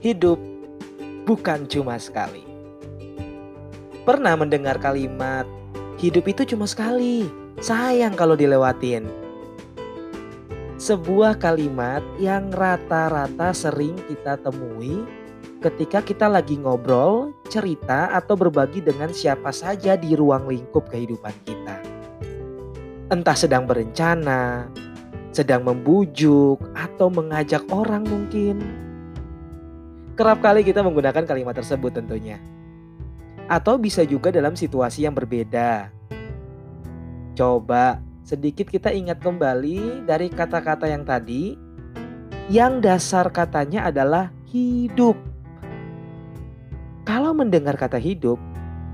Hidup bukan cuma sekali. Pernah mendengar kalimat hidup itu cuma sekali, sayang kalau dilewatin. Sebuah kalimat yang rata-rata sering kita temui ketika kita lagi ngobrol, cerita, atau berbagi dengan siapa saja di ruang lingkup kehidupan kita. Entah sedang berencana, sedang membujuk, atau mengajak orang mungkin. Kerap kali kita menggunakan kalimat tersebut tentunya. Atau bisa juga dalam situasi yang berbeda. Coba sedikit kita ingat kembali dari kata-kata yang tadi. Yang dasar katanya adalah hidup. Kalau mendengar kata hidup,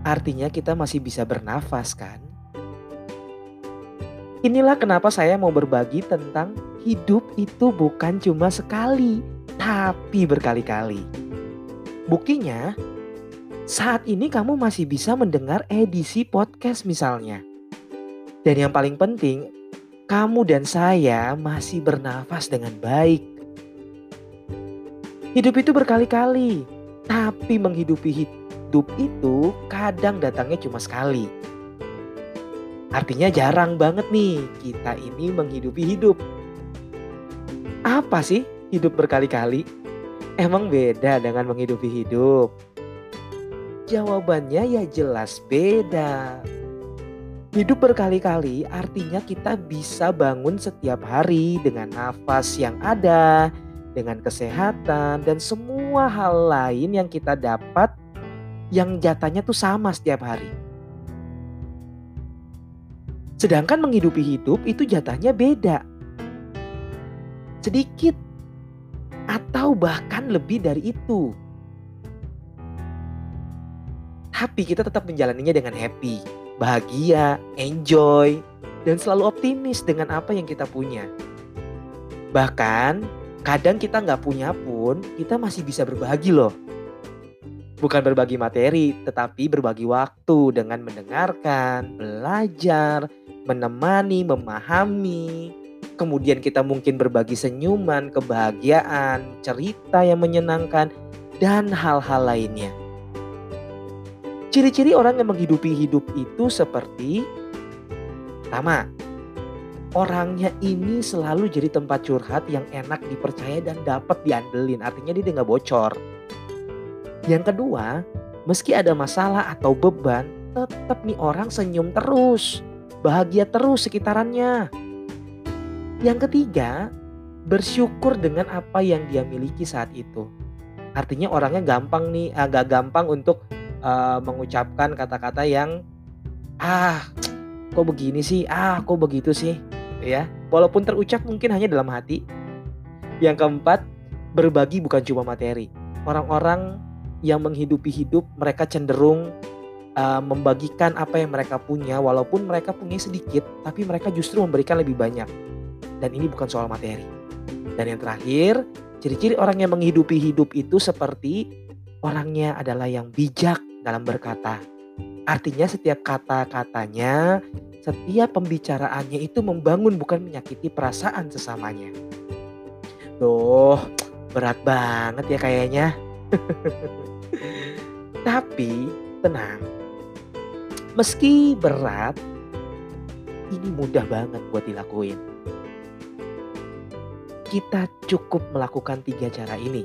artinya kita masih bisa bernafas kan? Inilah kenapa saya mau berbagi tentang hidup itu bukan cuma sekali, tapi berkali-kali. Buktinya, saat ini kamu masih bisa mendengar edisi podcast misalnya. Dan yang paling penting, kamu dan saya masih bernafas dengan baik. Hidup itu berkali-kali, tapi menghidupi hidup itu kadang datangnya cuma sekali. Artinya jarang banget nih kita ini menghidupi hidup. Apa sih hidup berkali-kali? Emang beda dengan menghidupi hidup? Jawabannya ya jelas beda. Hidup berkali-kali artinya kita bisa bangun setiap hari dengan nafas yang ada, dengan kesehatan dan semua hal lain yang kita dapat yang jatahnya tuh sama setiap hari. Sedangkan menghidupi hidup itu jatahnya beda. Sedikit atau bahkan lebih dari itu. Tapi kita tetap menjalaninya dengan happy, bahagia, enjoy, dan selalu optimis dengan apa yang kita punya. Bahkan kadang kita nggak punya pun kita masih bisa berbagi loh. Bukan berbagi materi, tetapi berbagi waktu dengan mendengarkan, belajar, menemani, memahami. Kemudian kita mungkin berbagi senyuman, kebahagiaan, cerita yang menyenangkan, dan hal-hal lainnya. Ciri-ciri orang yang menghidupi hidup itu seperti Pertama, orangnya ini selalu jadi tempat curhat yang enak dipercaya dan dapat diandelin. Artinya dia nggak bocor. Yang kedua, meski ada masalah atau beban, tetap nih orang senyum terus. Bahagia terus sekitarannya. Yang ketiga, bersyukur dengan apa yang dia miliki saat itu. Artinya orangnya gampang nih, agak gampang untuk uh, mengucapkan kata-kata yang ah kok begini sih, ah kok begitu sih ya. Walaupun terucap mungkin hanya dalam hati. Yang keempat, berbagi bukan cuma materi. Orang-orang yang menghidupi hidup mereka cenderung uh, membagikan apa yang mereka punya walaupun mereka punya sedikit tapi mereka justru memberikan lebih banyak. Dan ini bukan soal materi. Dan yang terakhir, ciri-ciri orang yang menghidupi hidup itu seperti orangnya adalah yang bijak dalam berkata. Artinya setiap kata-katanya, setiap pembicaraannya itu membangun bukan menyakiti perasaan sesamanya. Duh, berat banget ya kayaknya. Tapi tenang. Meski berat, ini mudah banget buat dilakuin. Kita cukup melakukan tiga cara ini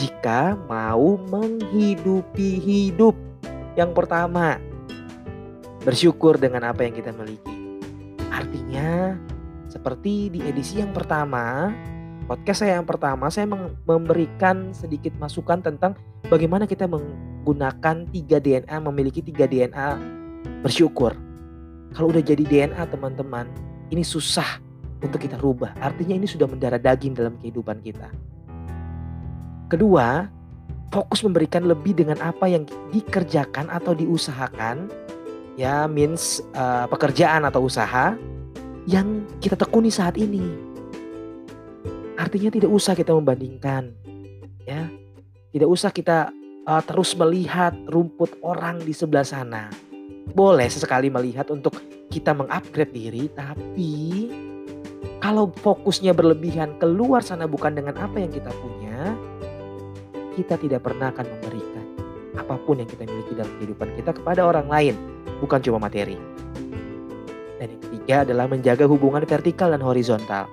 jika mau menghidupi hidup. Yang pertama, bersyukur dengan apa yang kita miliki. Artinya, seperti di edisi yang pertama, podcast saya yang pertama, saya memberikan sedikit masukan tentang bagaimana kita menggunakan tiga DNA, memiliki tiga DNA bersyukur. Kalau udah jadi DNA teman-teman, ini susah untuk kita rubah. Artinya ini sudah mendarah daging dalam kehidupan kita. Kedua, fokus memberikan lebih dengan apa yang dikerjakan atau diusahakan ya means uh, pekerjaan atau usaha yang kita tekuni saat ini. Artinya tidak usah kita membandingkan, ya, tidak usah kita uh, terus melihat rumput orang di sebelah sana. Boleh sesekali melihat untuk kita mengupgrade diri, tapi kalau fokusnya berlebihan keluar sana bukan dengan apa yang kita punya, kita tidak pernah akan memberikan apa pun yang kita miliki dalam kehidupan kita kepada orang lain, bukan cuma materi. Dan yang ketiga adalah menjaga hubungan vertikal dan horizontal.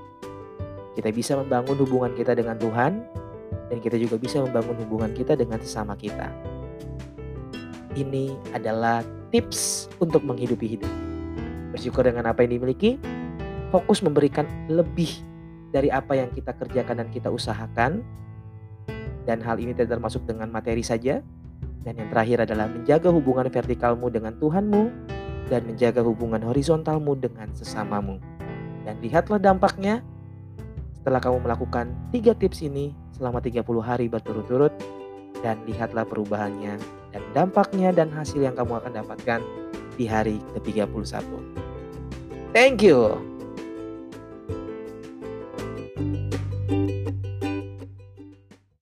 Kita bisa membangun hubungan kita dengan Tuhan, dan kita juga bisa membangun hubungan kita dengan sesama kita. Ini adalah tips untuk menghidupi hidup. Bersyukur dengan apa yang dimiliki, fokus memberikan lebih dari apa yang kita kerjakan dan kita usahakan. Dan hal ini tidak termasuk dengan materi saja. Dan yang terakhir adalah menjaga hubungan vertikalmu dengan Tuhanmu dan menjaga hubungan horizontalmu dengan sesamamu. Dan lihatlah dampaknya setelah kamu melakukan tiga tips ini selama 30 hari berturut-turut dan lihatlah perubahannya dan dampaknya dan hasil yang kamu akan dapatkan di hari ke-31. Thank you.